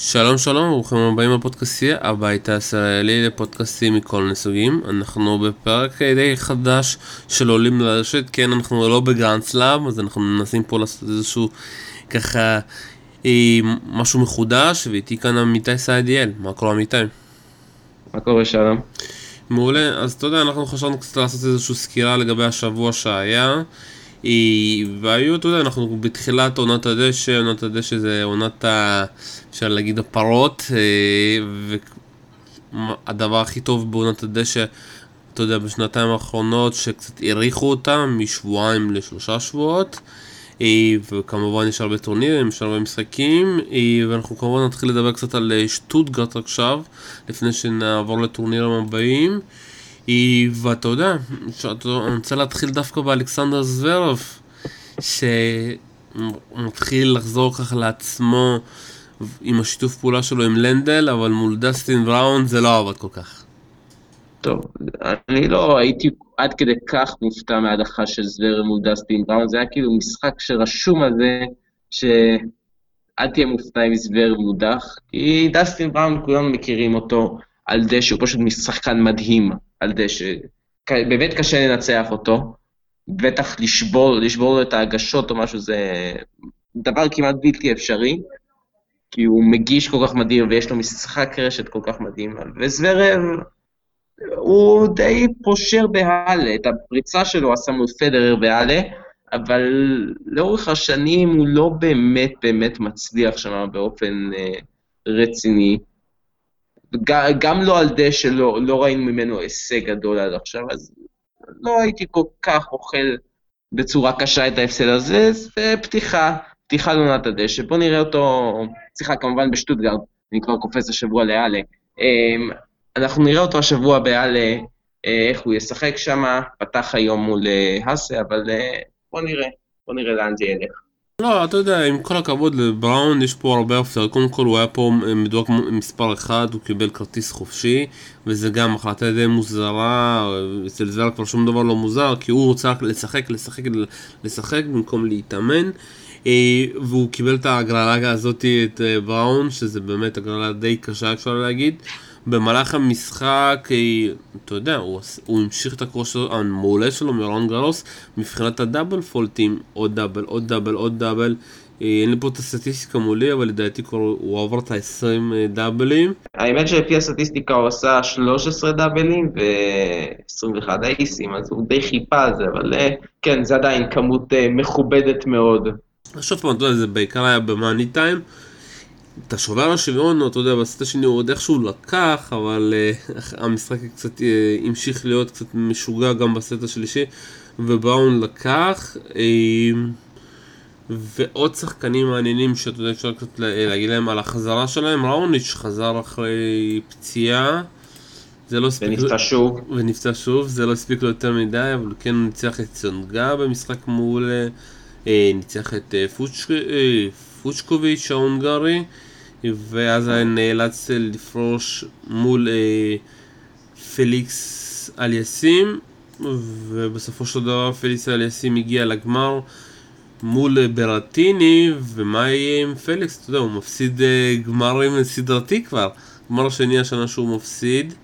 שלום שלום, ברוכים הבאים לפודקאסטי, הבית הישראלי לפודקאסטים מכל הסוגים. אנחנו בפרק די חדש של עולים לרשת, כן אנחנו לא ב Grand Slam, אז אנחנו מנסים פה לעשות איזשהו ככה אה, משהו מחודש, ואיתי כאן עמיתי סעדיאל, מה קורה עמיתי? מה קורה שלום? מעולה, אז אתה יודע, אנחנו חשבנו קצת לעשות איזושהי סקירה לגבי השבוע שהיה. והיו, אתה יודע, אנחנו בתחילת עונת הדשא, עונת הדשא זה עונת ה... אפשר להגיד הפרות, אה, והדבר הכי טוב בעונת הדשא, אתה יודע, בשנתיים האחרונות, שקצת האריכו אותה משבועיים לשלושה שבועות. אה, וכמובן יש הרבה טורנירים, יש הרבה משחקים, אה, ואנחנו כמובן נתחיל לדבר קצת על שטוטגרט עכשיו, לפני שנעבור לטורנירים הבאים. ואתה יודע, אני רוצה להתחיל דווקא באלכסנדר זוורף, שמתחיל לחזור ככה לעצמו עם השיתוף פעולה שלו עם לנדל, אבל מול דסטין בראון זה לא עבד כל כך. טוב, אני לא הייתי עד כדי כך מופתע מההדחה של זוורף מול דסטין בראון, זה היה כאילו משחק שרשום על זה, שאל תהיה מופתע אם זוורף מודח, כי דסטין בראון כולם מכירים אותו על זה שהוא פשוט משחקן מדהים. על דשא. באמת קשה לנצח אותו, בטח לשבור, לשבור את ההגשות או משהו, זה דבר כמעט בלתי אפשרי, כי הוא מגיש כל כך מדהים ויש לו משחק רשת כל כך מדהים. וזוורב, הוא די פושר בהאלה, את הפריצה שלו עשה מול פדרר בהאלה, אבל לאורך השנים הוא לא באמת באמת מצליח שם באופן אה, רציני. גם לא על דשא, לא, לא ראינו ממנו הישג גדול עד עכשיו, אז לא הייתי כל כך אוכל בצורה קשה את ההפסד הזה, זה פתיחה, פתיחה לעונת הדשא. בואו נראה אותו, סליחה, כמובן בשטוטגרד, אני כבר קופץ השבוע לאלה. אמ, אנחנו נראה אותו השבוע באלה, אה, איך הוא ישחק שם, פתח היום מול האסה, אה, אבל אה, בואו נראה, בואו נראה לאן זה ילך. לא, אתה יודע, עם כל הכבוד לבראון, יש פה הרבה הפתעה. קודם כל, הוא היה פה מדויק מספר אחד, הוא קיבל כרטיס חופשי, וזה גם החלטה די מוזרה, אצל זר כבר שום דבר לא מוזר, כי הוא רוצה לשחק, לשחק, לשחק במקום להתאמן. אה, והוא קיבל את ההגרלה הזאת, את אה, בראון, שזה באמת הגרלה די קשה אפשר להגיד. במהלך המשחק, אה, אתה יודע, הוא, הוא המשיך את הקרוס המעולה שלו מרון גרוס מבחינת הדאבל פולטים, עוד דאבל, עוד דאבל, עוד דאבל. אה, אין לי פה את הסטטיסטיקה מולי, אבל לדעתי כבר הוא עבר את ה-20 אה, דאבלים. האמת שלפי הסטטיסטיקה הוא עשה 13 דאבלים ו-21 אייסים, אז הוא די חיפה על זה, אבל כן, זה עדיין כמות מכובדת מאוד. שוב פעם, אתה יודע, זה בעיקר היה במאני טיים. את השובר השוויון, אתה יודע, בסט השני הוא עוד איכשהו לקח, אבל uh, המשחק קצת uh, המשיך להיות קצת משוגע גם בסט השלישי, ובראון לקח. Uh, ועוד שחקנים מעניינים שאתה יודע, אפשר קצת להגיד להם על החזרה שלהם, ראוניץ' חזר אחרי פציעה. זה לא הספיק... ונפצע שוב. ונפצע שוב, זה לא הספיק לו יותר מדי, אבל כן הוא ניצח את צונגה במשחק מול... ניצח את פוצ'ק... פוצ'קוביץ' ההונגרי. ואז נאלץ לפרוש מול אה, פליקס אליאסים, ובסופו של דבר פליקס אליאסים הגיע לגמר מול אה, ברטיני, ומה יהיה עם פליקס? אתה יודע, הוא מפסיד אה, גמרים סדרתי כבר, גמר שני השנה שהוא מפסיד.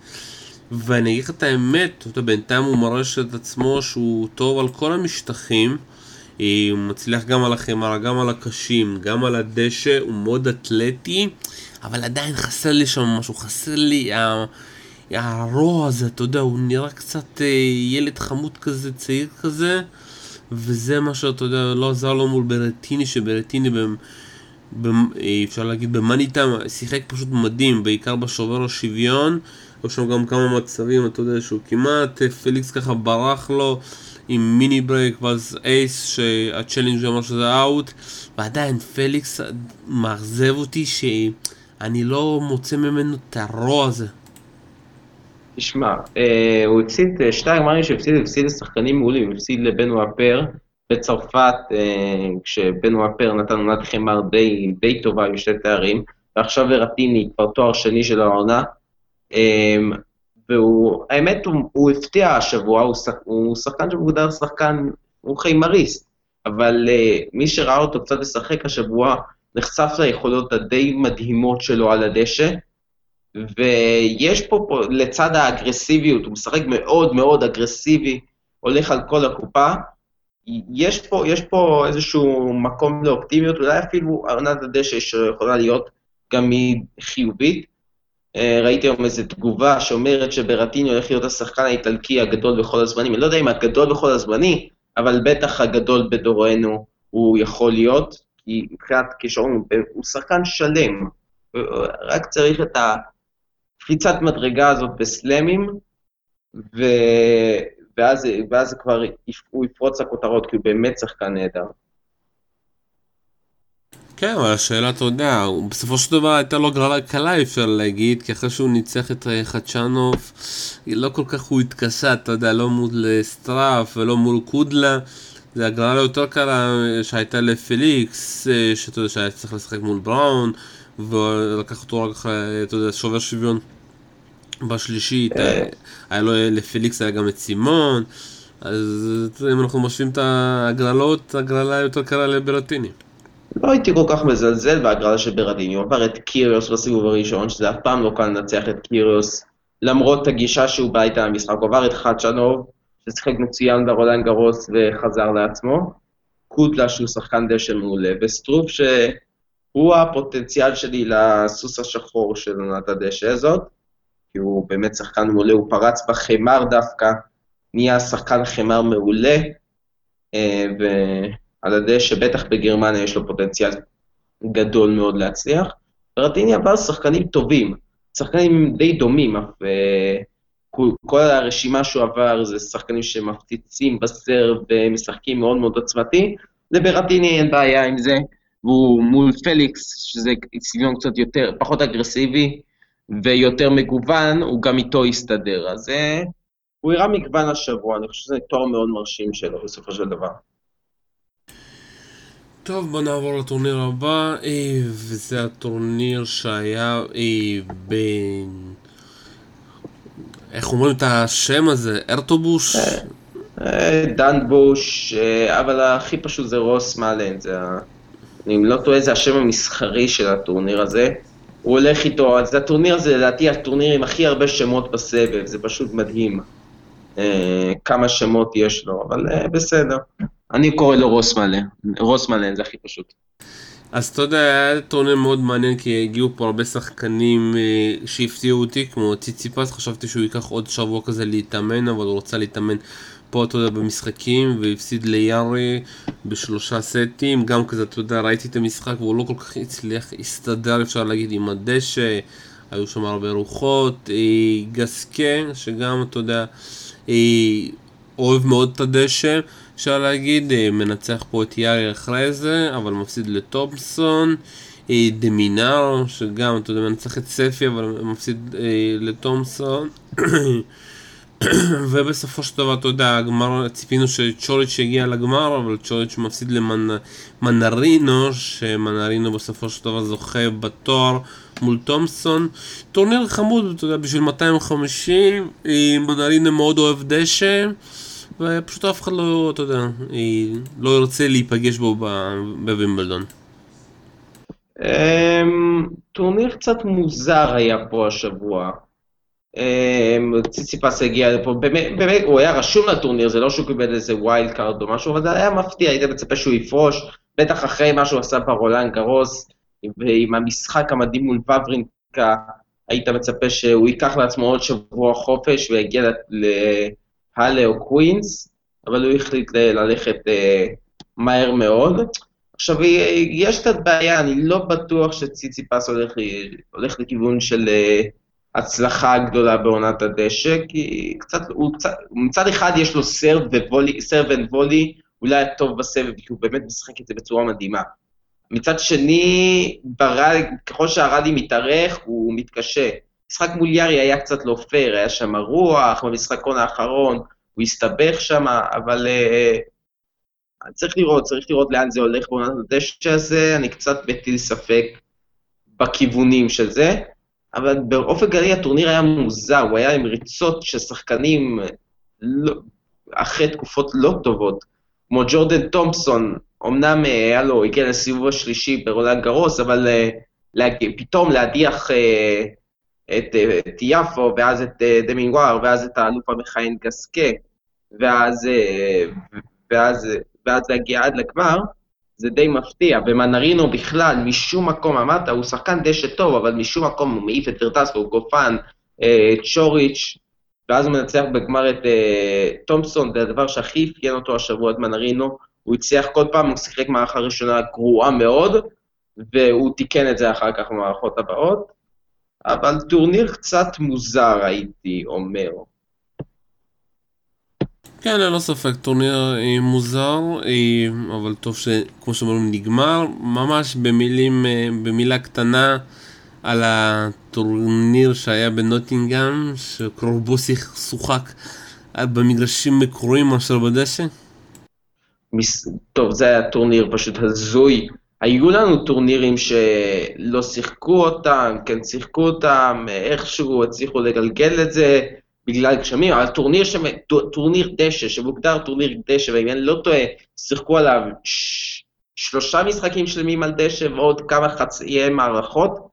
ואני אגיד לך את האמת, אתה יודע, בינתיים הוא מראה את עצמו שהוא טוב על כל המשטחים. הוא מצליח גם על החמרה, גם על הקשים, גם על הדשא, הוא מאוד אתלטי, אבל עדיין חסר לי שם משהו, חסר לי הרוע הזה, אתה יודע, הוא נראה קצת אה, ילד חמוד כזה, צעיר כזה, וזה מה שאתה יודע, לא עזר לו מול ברטיני, שברטיני במ... במ... אה, אפשר להגיד ב money time, שיחק פשוט מדהים, בעיקר בשובר השוויון, היו שם גם כמה מצבים, אתה יודע, שהוא כמעט, אה, פליקס ככה ברח לו. עם mini break ואז ace שה challenge אמר שזה out ועדיין פליקס מאכזב אותי שאני לא מוצא ממנו את הרוע הזה. תשמע, אה, הוא הפסיד אה, שתי הגמרים שהפסיד, הפסיד לשחקנים מעולים, הפסיד לבן וואפר בצרפת, אה, כשבן וואפר נתן עונת חמר די, די טובה עם שתי תארים, ועכשיו ורטיני כבר תואר שני של העונה. אה, והוא, האמת, הוא, הוא הפתיע השבוע, הוא, שח, הוא שחקן שמוגדר שחקן, הוא חיימריסט, אבל uh, מי שראה אותו קצת לשחק השבוע, נחשף ליכולות הדי מדהימות שלו על הדשא, ויש פה, פה, לצד האגרסיביות, הוא משחק מאוד מאוד אגרסיבי, הולך על כל הקופה, יש פה, יש פה איזשהו מקום לאופטימיות, אולי אפילו עונת הדשא שיכולה להיות גם היא חיובית. אה, ראיתי היום איזו תגובה שאומרת שברטיני הולך להיות השחקן האיטלקי הגדול בכל הזמנים. אני לא יודע אם הגדול בכל הזמנים, אבל בטח הגדול בדורנו הוא יכול להיות, כי מבחינת כישרון הוא שחקן שלם. רק צריך את הקפיצת מדרגה הזאת בסלאמים, ו... ואז, ואז כבר הוא יפרוץ לכותרות, כי הוא באמת שחקן נהדר. כן, אבל השאלה, אתה יודע, בסופו של דבר הייתה לו גרלה קלה, אפשר להגיד, כי אחרי שהוא ניצח את אה, חצ'אנוב, לא כל כך הוא התקשה, אתה יודע, לא מול סטראף ולא מול קודלה. זה הגרלה יותר קלה אה, שהייתה לפליקס, אה, שאתה יודע, שהיה צריך לשחק מול בראון, ולקח אותו רק, אתה יודע, שובר שוויון בשלישית, היה לו לפליקס היה גם את סימון, אז אם אנחנו משווים את ההגרלות, הגרלה יותר קלה לברטיני. לא הייתי כל כך מזלזל בהגרלה של ברדיני, הוא עבר את קיריוס בסיבוב הראשון, שזה אף פעם לא קל לנצח את קיריוס, למרות הגישה שהוא בא איתה למשחק, הוא עבר את חדשנוב, ששיחק מצוין ברולנד גרוס וחזר לעצמו, קודלה שהוא שחקן דשא מעולה, וסטרוף שהוא הפוטנציאל שלי לסוס השחור של עונת הדשא הזאת, כי הוא באמת שחקן מעולה, הוא פרץ בחמר דווקא, נהיה שחקן חמר מעולה, אה, ו... על הדשא, בטח בגרמניה יש לו פוטנציאל גדול מאוד להצליח. ברטיני עבר שחקנים טובים, שחקנים די דומים, אף כל הרשימה שהוא עבר זה שחקנים שמפציצים בסרב ומשחקים מאוד מאוד עוצמתי, לברטיני אין בעיה עם זה, והוא מול פליקס, שזה סגנון קצת יותר, פחות אגרסיבי ויותר מגוון, הוא גם איתו יסתדר. אז אה, הוא הראה מגוון השבוע, אני חושב שזה תואר מאוד מרשים שלו בסופו של דבר. טוב, בוא נעבור לטורניר הבא, אה, וזה הטורניר שהיה אה, בין... איך אומרים את השם הזה? ארטובוש? אה, דן בוש, אבל הכי פשוט זה רוס מאלן, זה ה... אני לא טועה, זה השם המסחרי של הטורניר הזה. הוא הולך איתו, אז הטורניר הזה לדעתי הטורניר עם הכי הרבה שמות בסבב, זה פשוט מדהים. כמה שמות יש לו, אבל בסדר. אני קורא לו רוסמלן, רוסמלן זה הכי פשוט. אז אתה יודע, היה טורניר מאוד מעניין כי הגיעו פה הרבה שחקנים אה, שהפתיעו אותי, כמו ציציפס, חשבתי שהוא ייקח עוד שבוע כזה להתאמן, אבל הוא רוצה להתאמן פה, אתה יודע, במשחקים, והפסיד ליארי בשלושה סטים, גם כזה, אתה יודע, ראיתי את המשחק והוא לא כל כך הצליח להסתדר, אפשר להגיד, עם הדשא, היו שם הרבה רוחות, אה, גסקה, שגם, אתה יודע, אה, אוהב מאוד את הדשא. אפשר להגיד, אה, מנצח פה את יארי אחרי זה, אבל מפסיד לתומפסון. אה, דמינר, שגם, אתה יודע, מנצח את ספי, אבל מפסיד אה, לתומפסון. ובסופו של דבר, אתה יודע, הגמר, ציפינו שצ'וריץ' יגיע לגמר, אבל צ'וריץ' מפסיד למנרינו, שמנרינו בסופו של דבר זוכה בתואר מול תומפסון. טורניר חמוד, אתה יודע, בשביל 250, מנרינו מאוד אוהב דשא. ופשוט אף אחד לא, אתה יודע, לא ירצה להיפגש בו בווימבלדון. אמ, טורניר קצת מוזר היה פה השבוע. אמ, ציציפס הגיע לפה, באמת, באמת, הוא היה רשום לטורניר, זה לא שהוא קיבל איזה wild card או משהו, אבל זה היה מפתיע, היית מצפה שהוא יפרוש, בטח אחרי מה שהוא עשה ברולאן גארוס, ועם המשחק המדהים מול ואוורינקה, היית מצפה שהוא ייקח לעצמו עוד שבוע חופש ויגיע ל... האלה או קווינס, אבל הוא החליט ללכת אה, מהר מאוד. עכשיו, יש קצת בעיה, אני לא בטוח שציציפס הולך, הולך לכיוון של אה, הצלחה גדולה בעונת הדשא, כי קצת, הוא קצת, מצד אחד יש לו סרב וולי, סרב וולי, אולי הטוב בסבב, כי הוא באמת משחק את זה בצורה מדהימה. מצד שני, ברד, ככל שהרדי מתארך, הוא מתקשה. משחק מול יארי היה קצת לא פייר, היה שם רוח, במשחקון האחרון הוא הסתבך שם, אבל uh, צריך לראות, צריך לראות לאן זה הולך בעונת הדשא הזה, אני קצת מטיל ספק בכיוונים של זה, אבל באופן כללי הטורניר היה מוזר, הוא היה עם ריצות של שחקנים לא, אחרי תקופות לא טובות, כמו ג'ורדן תומפסון, אמנם היה לו, הגיע לסיבוב השלישי ברולנד גרוס, אבל פתאום להדיח את, את יפו, ואז את דמינגואר, ואז את האלוף המכהן גסקה, ואז, ואז, ואז להגיע עד לגמר, זה די מפתיע, ומנרינו בכלל, משום מקום, אמרת, הוא שחקן דשא טוב, אבל משום מקום הוא מעיף את ורטסקו, גופן, אה, צ'וריץ', ואז הוא מנצח בגמר את אה, תומפסון, זה הדבר שהכי אפיין אותו השבוע, את מנרינו, הוא הצליח כל פעם, הוא שיחק מערכה ראשונה גרועה מאוד, והוא תיקן את זה אחר כך במערכות הבאות, אבל טורניר קצת מוזר, הייתי אומר. כן, ללא ספק, טורניר אה, מוזר, אה, אבל טוב שכמו שאומרים נגמר. ממש במילים, אה, במילה קטנה על הטורניר שהיה בנוטינגאם, שרובו שוחק במגרשים מקורים מאשר בדשא. טוב, זה היה טורניר פשוט הזוי. היו לנו טורנירים שלא שיחקו אותם, כן שיחקו אותם, איכשהו הצליחו לגלגל את זה. בגלל גשמים, אבל טורניר, שם, טורניר דשא, שמוגדר טורניר דשא, ואם אני לא טועה, שיחקו עליו ש... שלושה משחקים שלמים על דשא ועוד כמה חצאי מערכות,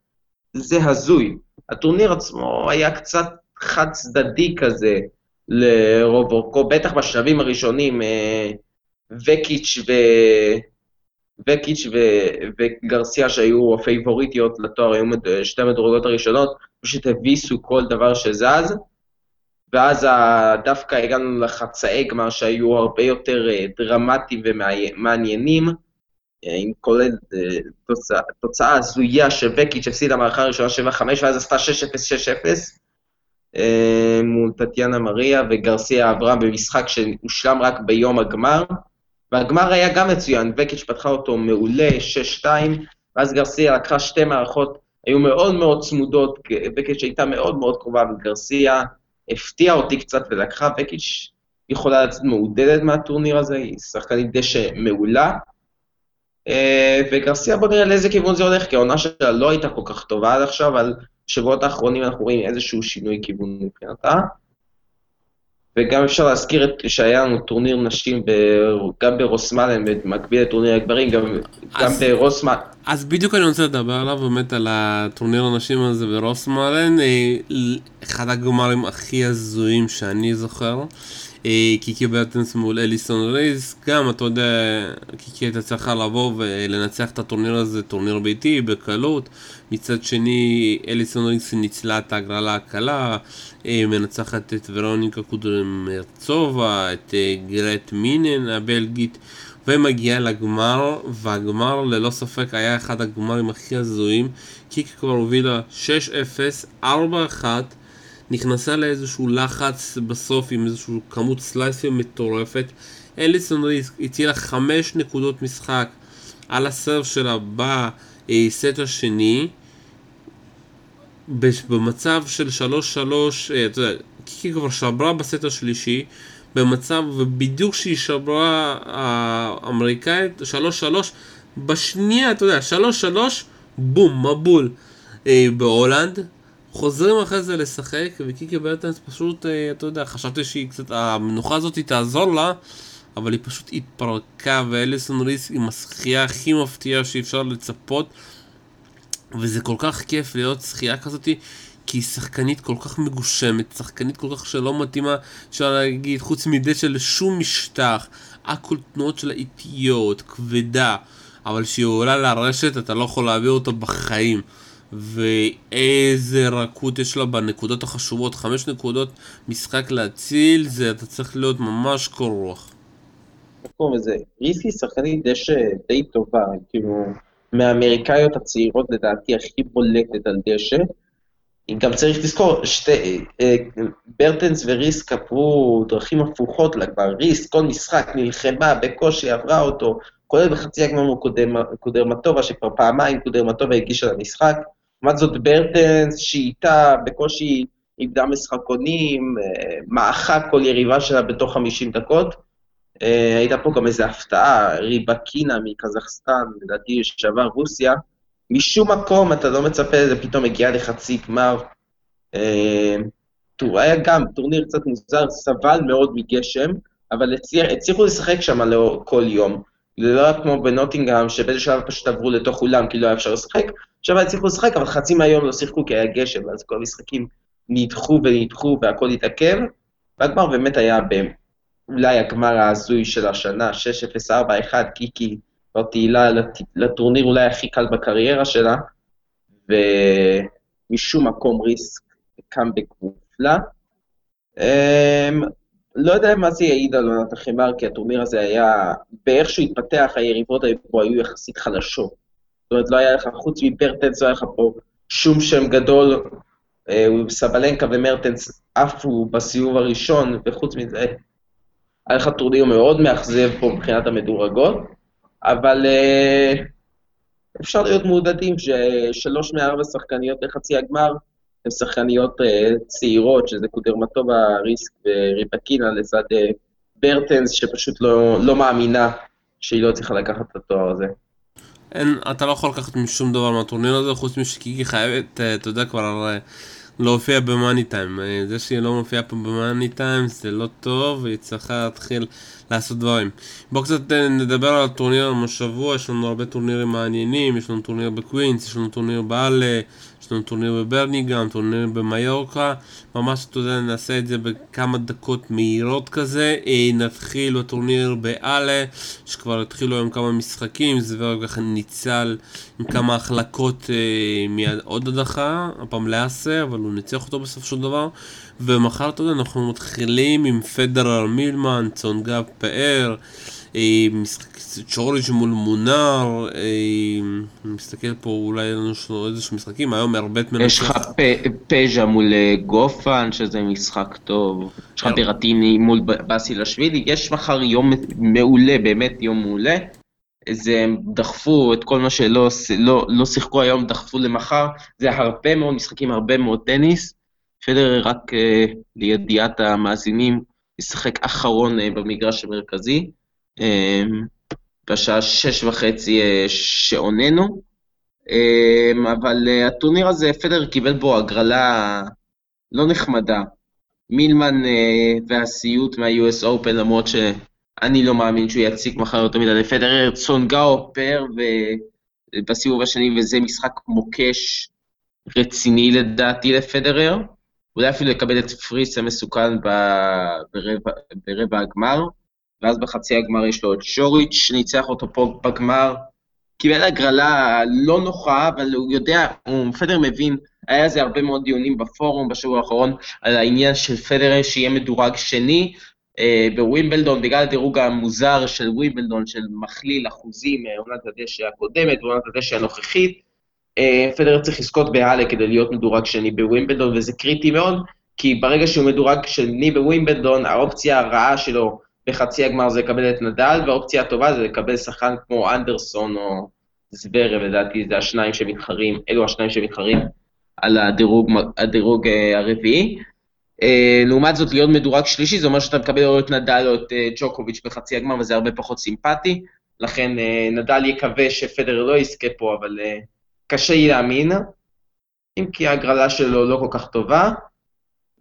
זה הזוי. הטורניר עצמו היה קצת חד צדדי כזה לרוב אורכו, בטח בשלבים הראשונים, אה, וקיץ' ו... וקיץ' ו... וגרסיה שהיו הפייבוריטיות לתואר, היו שתי המדורגות הראשונות, פשוט הביסו כל דבר שזז. ואז דוווקא הגענו לחצאי גמר שהיו הרבה יותר אה, דרמטיים ומעניינים, אה, עם כולל אה, תוצאה, תוצאה הזויה שווקיץ' הפסידה מערכה ראשונה 7-5, ואז עשתה 6-0-6-0 מול טטיאנה מריה, וגרסיה עברה במשחק שהושלם רק ביום הגמר, והגמר היה גם מצוין, וקיץ' פתחה אותו מעולה, 6-2, ואז גרסיה לקחה שתי מערכות, היו מאוד מאוד צמודות, וקיץ' הייתה מאוד מאוד קרובה לגרסיה, הפתיעה אותי קצת ולקחה וקיץ' יכולה לצאת מעודדת מהטורניר הזה, היא שחקנית דשא מעולה. אה, וגרסיה בוא נראה לאיזה כיוון זה הולך, כי העונה שלה לא הייתה כל כך טובה עד עכשיו, אבל בשבועות האחרונים אנחנו רואים איזשהו שינוי כיוון מבחינתה. וגם אפשר להזכיר את, שהיה לנו טורניר נשים ב, גם ברוסמאלן, במקביל לטורניר הגברים, גם, אז, גם ברוסמאלן. אז בדיוק אני רוצה לדבר עליו, באמת על הטורניר הנשים הזה ברוסמאלן, אה, אחד הגמרים הכי הזויים שאני זוכר. אה, קיקי ברטנס מול אליסון ריסק, גם אתה יודע, קיקי הייתה צריכה לבוא ולנצח את הטורניר הזה, טורניר ביתי, בקלות. מצד שני, אליסון רייס ניצלה את ההגרלה הקלה, אה, מנצחת את ורוניקה קודרמרצובה, את אה, גרט מינן הבלגית, ומגיעה לגמר, והגמר ללא ספק היה אחד הגמרים הכי הזויים. קיקי כבר הובילה 6-0, 4-1. נכנסה לאיזשהו לחץ בסוף עם איזשהו כמות סלייסים מטורפת. אליסון ריסק הצילה חמש נקודות משחק על הסרף שלה בסט השני. במצב של שלוש שלוש, אה, אתה יודע, קיקי כבר שברה בסט השלישי, במצב, ובדיוק כשהיא שברה האמריקאית, שלוש שלוש, בשנייה, אתה יודע, שלוש שלוש, בום, מבול אה, בהולנד, חוזרים אחרי זה לשחק, וקיקי ברטנס פשוט, אה, אתה יודע, חשבתי שהיא קצת, המנוחה הזאת תעזור לה, אבל היא פשוט התפרקה, ואליסון ריס עם השחייה הכי מפתיעה שאי אפשר לצפות, וזה כל כך כיף להיות שחייה כזאת, כי היא שחקנית כל כך מגושמת, שחקנית כל כך שלא מתאימה, אפשר להגיד, חוץ מדי של שום משטח, הכל תנועות שלה איטיות, כבדה, אבל כשהיא עולה לרשת אתה לא יכול להעביר אותה בחיים. ואיזה רכות יש לה בנקודות החשובות, חמש נקודות משחק להציל, זה אתה צריך להיות ממש קור רוח. מקום איזה, ריסקי שחקנית דשא די טובה, כאילו, מהאמריקאיות הצעירות לדעתי הכי בולטת על דשא. גם צריך לזכור, שתי, אה, ברטנס וריסק עברו דרכים הפוכות לה כבר, ריסק כל משחק נלחמה, בקושי עברה אותו, כולל בחצי הגמר קודרמטובה, שכבר פעמיים קודרמטובה הגישה למשחק. לעומת זאת ברטנס, שאיתה בקושי איבדה משחקונים, אה, מעכה כל יריבה שלה בתוך 50 דקות. אה, הייתה פה גם איזו הפתעה, ריבקינה מקזחסטן, לדעתי שעבר רוסיה. משום מקום אתה לא מצפה לזה, פתאום הגיעה לחצי גמר. אה, היה גם טורניר קצת מוזר, סבל מאוד מגשם, אבל הצליח, הצליחו לשחק שם כל יום. זה לא כמו בנוטינגהם, שבאיזה שלב פשוט עברו לתוך אולם, כי לא היה אפשר לשחק. עכשיו היה הצליחו לשחק, אבל חצי מהיום לא שיחקו כי היה גשם, אז כל המשחקים נדחו ונדחו והכל התעכב. והגמר באמת היה אולי הגמר ההזוי של השנה, 6-0-4-1, קיקי, כבר תהילה לטורניר אולי הכי קל בקריירה שלה, ומשום מקום ריסק קאמבק מופלא. לא יודע מה זה יעיד על עונת החימר, כי הטורניר הזה היה, באיך שהוא התפתח, היריבות פה היו יחסית חלשות. זאת אומרת, לא היה לך, חוץ מברטנס, לא היה לך פה שום שם גדול. אה, סבלנקה ומרטנס עפו בסיבוב הראשון, וחוץ מזה, היה לך טורניר מאוד מאכזב פה מבחינת המדורגות, אבל uh, אפשר להיות מעודדים ששלוש מארבע שחקניות לחצי הגמר הן שחקניות uh, צעירות, שזה קודרמטובה, ריסק וריבקינה לצד uh, ברטנס, שפשוט לא, לא מאמינה שהיא לא צריכה לקחת את התואר הזה. אין, אתה לא יכול לקחת משום דבר מהטורניר הזה, חוץ משקיקי חייבת, אתה יודע כבר, להופיע ב money time. זה שהיא לא מופיעה פה ב money time זה לא טוב, והיא צריכה להתחיל לעשות דברים. בואו קצת אה, נדבר על הטורניר השבוע, יש לנו הרבה טורנירים מעניינים, יש לנו טורניר בקווינס, יש לנו טורניר בהאלה, לנו טורניר בבירמינגהאם, טורניר במיורקה, ממש, אתה יודע, נעשה את זה בכמה דקות מהירות כזה. אה, נתחיל בטורניר באלה, שכבר התחילו היום כמה משחקים, זוורג ככה ניצל עם כמה החלקות אה, מיד עוד הדחה, הפעם לאסה, אבל הוא ניצח אותו בסוף של דבר. ומחר, אתה יודע, אנחנו מתחילים עם פדרר מילמן, צונגה פאר. אה, צ'וריג' מול מונר, אה, מסתכל פה, אולי יש לנו איזשהו משחקים, היום מערבט מנצח. יש לך פז'ה מול אה, גופן, שזה משחק טוב, יש לך ברטיני מול באסילשווילי, יש מחר יום מעולה, באמת יום מעולה. זה הם דחפו את כל מה שלא לא, לא שיחקו היום, דחפו למחר, זה הרבה מאוד משחקים, הרבה מאוד טניס. פדר רק לידיעת המאזינים, ישחק אחרון במגרש המרכזי. אמ, בשעה שש וחצי אה, שעוננו, אמ, אבל אה, הטורניר הזה, פדר קיבל בו הגרלה לא נחמדה. מילמן אה, והסיוט מה-US Open, למרות שאני לא מאמין שהוא יציג מחר יותר מדי לפדרר, צונגאו פר בסיבוב השני, וזה משחק מוקש רציני לדעתי לפדרר. אולי אפילו יקבל את פריס המסוכן ברבע, ברבע הגמר. ואז בחצי הגמר יש לו את שוריץ' שניצח אותו פה בגמר. קיבל הגרלה לא נוחה, אבל הוא יודע, הוא פדר מבין, היה איזה הרבה מאוד דיונים בפורום בשבוע האחרון על העניין של פדר שיהיה מדורג שני אה, בווימבלדון, בגלל הדירוג המוזר של ווימבלדון, של מכליל אחוזים מעונת הדשא הקודמת ועונת הדשא הנוכחית. אה, פדר צריך לזכות בהאלה כדי להיות מדורג שני בווימבלדון, וזה קריטי מאוד, כי ברגע שהוא מדורג שני בווימבלדון, האופציה הרעה שלו בחצי הגמר זה לקבל את נדל, והאופציה הטובה זה לקבל שחקן כמו אנדרסון או זוורב, לדעתי זה השניים שמתחרים, אלו השניים שמתחרים על הדירוג, הדירוג uh, הרביעי. Uh, לעומת זאת, להיות מדורג שלישי, זה אומר שאתה מקבל או את נדל או את ג'וקוביץ' בחצי הגמר, וזה הרבה פחות סימפטי. לכן נדל יקווה שפדר לא יזכה פה, אבל קשה לי להאמין, אם כי ההגרלה שלו לא כל כך טובה,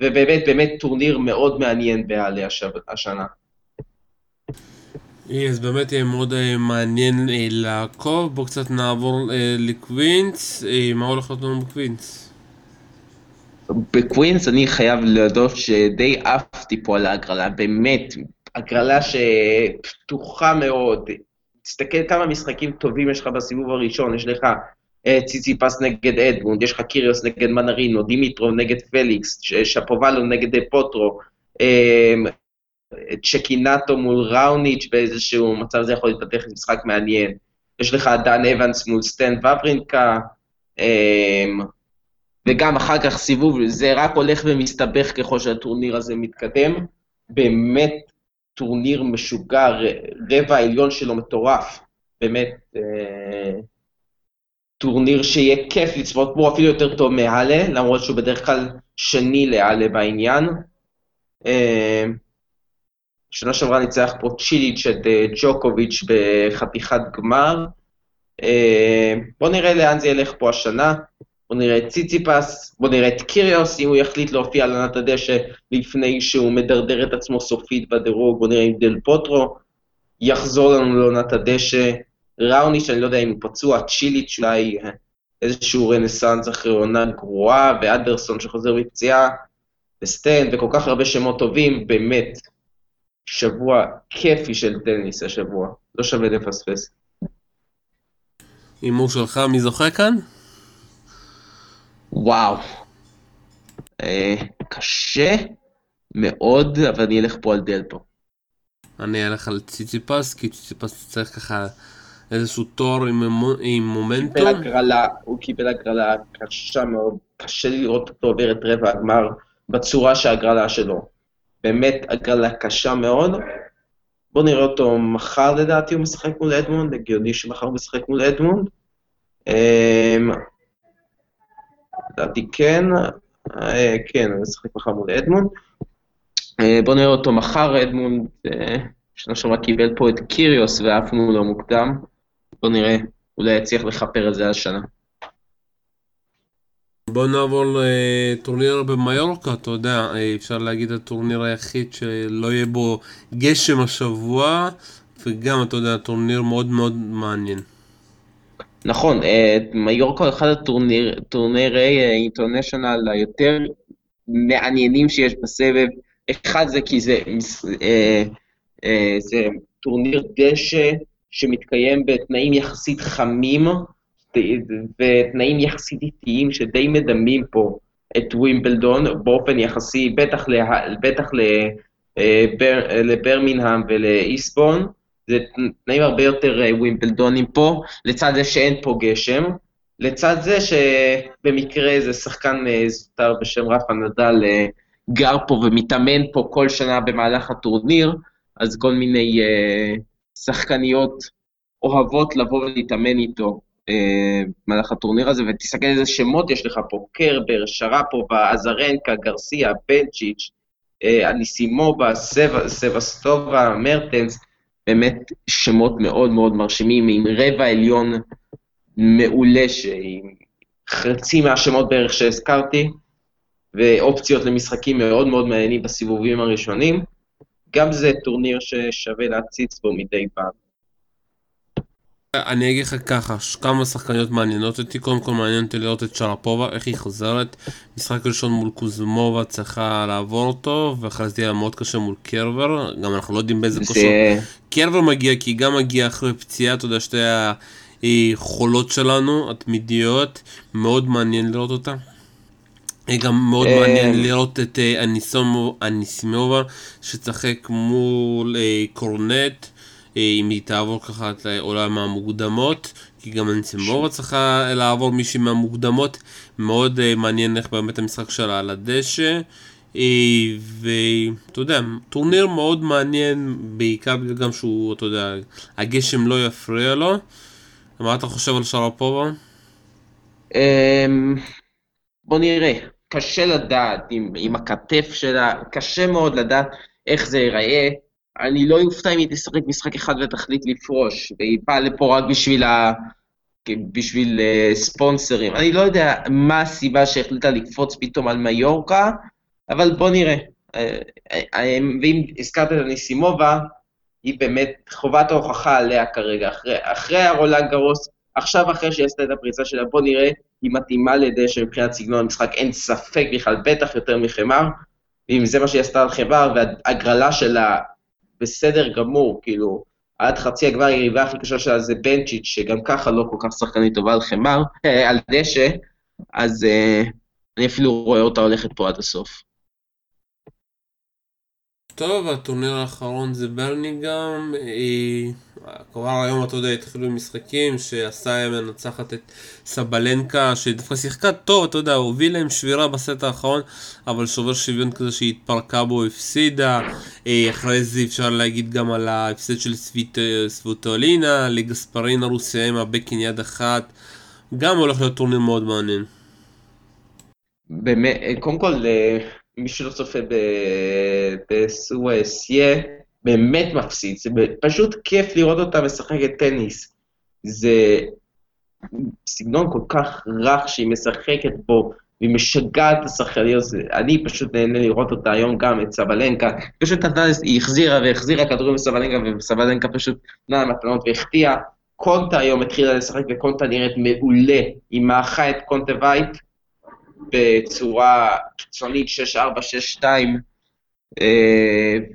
ובאמת, באמת טורניר מאוד מעניין בהאלה השנה. אז באמת יהיה מאוד אה, מעניין אה, לעקוב, בואו קצת נעבור אה, לקווינס, מה הולך להיות לנו בקווינס? בקווינס אני חייב להודות שדי עפתי פה על ההגרלה, באמת, הגרלה שפתוחה מאוד. תסתכל כמה משחקים טובים יש לך בסיבוב הראשון, יש לך ציציפס נגד אדמונד, יש לך קיריוס נגד מנארינו, דימיטרוב נגד פליקס, שפובלוב נגד דל פוטרו, צ'קינטו מול ראוניץ' באיזשהו מצב זה יכול להתפתח למשחק מעניין. יש לך דן אבנס מול סטן ואוורינקה, אמ, וגם אחר כך סיבוב, זה רק הולך ומסתבך ככל שהטורניר הזה מתקדם. באמת טורניר משוגע, רבע העליון שלו מטורף. באמת, אה, טורניר שיהיה כיף לצפות בו, אפילו יותר טוב מהאלה, למרות שהוא בדרך כלל שני להאלה בעניין. אה, שנה שעברה ניצח פה צ'יליץ' את אה, ג'וקוביץ' בחתיכת גמר. אה, בואו נראה לאן זה ילך פה השנה. בואו נראה את ציציפס, בואו נראה את קיריוס, אם הוא יחליט להופיע על עונת הדשא לפני שהוא מדרדר את עצמו סופית בדירוג, בואו נראה עם דל פוטרו. יחזור לנו לעונת הדשא. ראוניץ', שאני לא יודע אם הוא פצוע, צ'יליץ' אולי איזשהו רנסאנס אחרי עונה גרועה, ואדרסון שחוזר מפציעה, וסטן, וכל כך הרבה שמות טובים, באמת, שבוע כיפי של טניס השבוע, לא שווה לפספס. הימור שלך, מי זוכה כאן? וואו. אה, קשה מאוד, אבל אני אלך פה על דלפו. אני אלך על ציציפס, כי ציציפס צריך ככה איזשהו תואר עם, עם מומנטום. קיבל הגרלה, הוא קיבל הגרלה קשה מאוד, קשה לי לראות אותו עובר את רבע הגמר בצורה שהגרלה שלו. באמת הגרלה קשה מאוד. בואו נראה אותו מחר לדעתי הוא משחק מול אדמונד, הגיוני שמחר הוא משחק מול אדמונד. אמ, לדעתי כן, אה, כן, הוא משחק מחר מול אדמונד. אה, בואו נראה אותו מחר, אדמונד, אה, שנה שעברה קיבל פה את קיריוס ועף מולו מוקדם. בואו נראה, אולי יצליח לכפר את זה השנה. בוא נעבור לטורניר במיורקה, אתה יודע, אפשר להגיד הטורניר היחיד שלא יהיה בו גשם השבוע, וגם, אתה יודע, טורניר מאוד מאוד מעניין. נכון, מיורקה הוא אחד הטורנירי international היותר מעניינים שיש בסבב. אחד זה כי זה, אה, אה, זה טורניר דשא שמתקיים בתנאים יחסית חמים ותנאים יחסית איטיים שדי מדמים פה את ווימבלדון באופן יחסי, בטח, לה, בטח לבר, לבירמינגהאם ולאיסטבורן, זה תנאים הרבה יותר ווימבלדונים פה, לצד זה שאין פה גשם, לצד זה שבמקרה זה שחקן זוטר בשם רפה נדל גר פה ומתאמן פה כל שנה במהלך הטורניר, אז כל מיני שחקניות אוהבות לבוא ולהתאמן איתו. אה, במהלך uh, הטורניר הזה, ותסתכל איזה שמות יש לך פה, קרבר, שרפובה, עזרנקה, גרסיה, בנצ'יץ', uh, אניסימובה, סבסטובה, מרטנס, באמת שמות מאוד מאוד מרשימים, עם רבע עליון מעולה, שעם חצי מהשמות בערך שהזכרתי, ואופציות למשחקים מאוד מאוד מעניינים בסיבובים הראשונים. גם זה טורניר ששווה להציץ בו מדי פעם. אני אגיד לך ככה, כמה שחקניות מעניינות אותי, קודם כל מעניין אותי לראות את שרפובה, איך היא חוזרת. משחק ראשון מול קוזמובה צריכה לעבור אותו, ואחרי זה יהיה מאוד קשה מול קרבר, גם אנחנו לא יודעים באיזה כושר. קרבר מגיע, כי היא גם מגיעה אחרי פציעה, אתה יודע, שתי החולות שלנו, התמידיות, מאוד מעניין לראות אותה. גם מאוד אה, מעניין לראות את אה, אניסימובה שצחק מול אה, קורנט, אם היא תעבור ככה את לעולם המוקדמות, כי גם אניסימובה צריכה לעבור מישהי מהמוקדמות, מאוד מעניין איך באמת המשחק שלה על הדשא. ואתה יודע, טורניר מאוד מעניין, בעיקר בגלל גם שהוא, אתה יודע, הגשם לא יפריע לו. מה אתה חושב על שרפובה? אמ, בוא נראה. קשה לדעת עם, עם הכתף שלה, קשה מאוד לדעת איך זה ייראה. אני לא אופתע אם היא תשחק משחק אחד ותחליט לפרוש, והיא באה לפה רק בשביל, ה... בשביל uh, ספונסרים. אני לא יודע מה הסיבה שהחליטה לקפוץ פתאום על מיורקה, אבל בוא נראה. Uh, uh, ואם הזכרת את הניסימובה, היא באמת חובת ההוכחה עליה כרגע. אחרי, אחרי הרולנד גרוס, עכשיו אחרי שהיא עשתה את הפריצה שלה, בוא נראה היא מתאימה לדשא מבחינת סגנון המשחק, אין ספק בכלל, בטח יותר מחמר, ואם זה מה שהיא עשתה על חמר, והגרלה שלה בסדר גמור, כאילו, עד חצי הגמר היריבה הכי קשה שלה זה בנצ'יץ', שגם ככה לא כל כך שחקנית טובה על חמר, אה, על דשא, אז אה, אני אפילו רואה אותה הולכת פה עד הסוף. טוב, הטורניר האחרון זה ברניגם. כבר היום, אתה יודע, התחילו משחקים שעשה מנצחת את סבלנקה, שדווקא שיחקה טוב, אתה יודע, הוביל להם שבירה בסט האחרון, אבל שובר שוויון כזה שהיא התפרקה בו, הפסידה. אה, אחרי זה אפשר להגיד גם על ההפסד של סבוטולינה, לגספרינה רוסיה עם הבקין יד אחת. גם הולך להיות טורניר מאוד מעניין. באמת, קודם כל, אה, מי שלא צופה בסואסיה, באמת מפסיד, זה פשוט כיף לראות אותה משחקת טניס. זה סגנון כל כך רך שהיא משחקת בו, והיא משגעת את השחקניות, אני פשוט נהנה לראות אותה היום גם, את סבלנקה, פשוט היא החזירה והחזירה כדורים לסבלנקה, וסבלנקה פשוט נתנה מתנות והחטיאה. קונטה היום התחילה לשחק, וקונטה נראית מעולה, היא מאחה את קונטה וייט בצורה קיצונית 6-4-6-2, אה,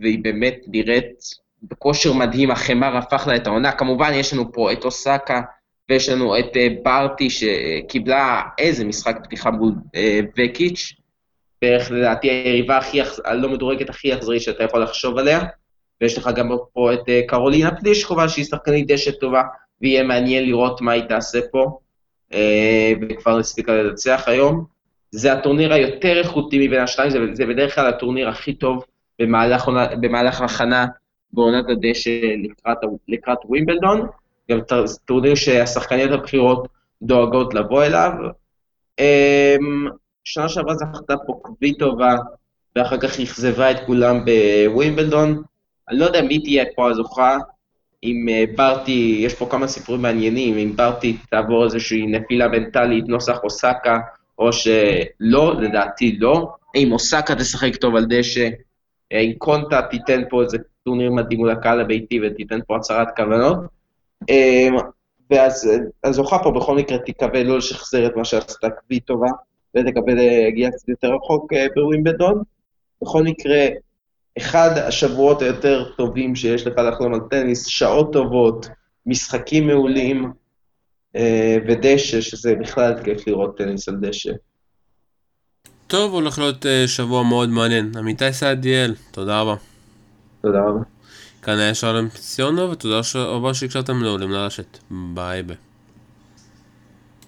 והיא באמת נראית בכושר מדהים, החמר הפך לה את העונה. כמובן, יש לנו פה את אוסקה, ויש לנו את אה, ברטי שקיבלה איזה משחק פתיחה מול אה, וקיץ', בערך לדעתי היריבה הכי, הלא מדורגת הכי אכזרית שאתה יכול לחשוב עליה, ויש לך גם פה את אה, קרולינה פלישקובה שהיא שחקנית דשא טובה, ויהיה מעניין לראות מה היא תעשה פה, וכבר הספיקה לנצח היום. זה הטורניר היותר איכותי מבין השתיים, זה, זה בדרך כלל הטורניר הכי טוב במהלך, במהלך הכנה בעונת הדשא לקראת, לקראת ווימבלדון. גם טורניר שהשחקניות הבכירות דואגות לבוא אליו. אמ, שנה שעברה זכתה פה קוויטובה, ואחר כך אכזבה את כולם בווימבלדון. אני לא יודע מי תהיה פה הזוכה, אם אה, ברטי, יש פה כמה סיפורים מעניינים, אם ברטי תעבור איזושהי נפילה מנטלית, נוסח אוסקה, או שלא, לדעתי לא. אם אוסקה תשחק טוב על דשא, אם קונטה תיתן פה איזה טורניר מדהים מול הקהל הביתי ותיתן פה הצהרת כוונות. אמ, ואז הזוכה פה בכל מקרה תקווה לא לשחזר את מה שעשתה קווי טובה, ותקווה להגיע קצת יותר רחוק אה, בווימבדון. בכל מקרה, אחד השבועות היותר טובים שיש לך לחלום על טניס, שעות טובות, משחקים מעולים, אה, ודשא, שזה בכלל כיף לראות טניס על דשא. טוב, הולך להיות אה, שבוע מאוד מעניין. עמיתי סעדיאל, תודה רבה. תודה רבה. כאן היה שלום פסיונו, ותודה רבה שהקשבתם לעולים לרשת. ביי ביי.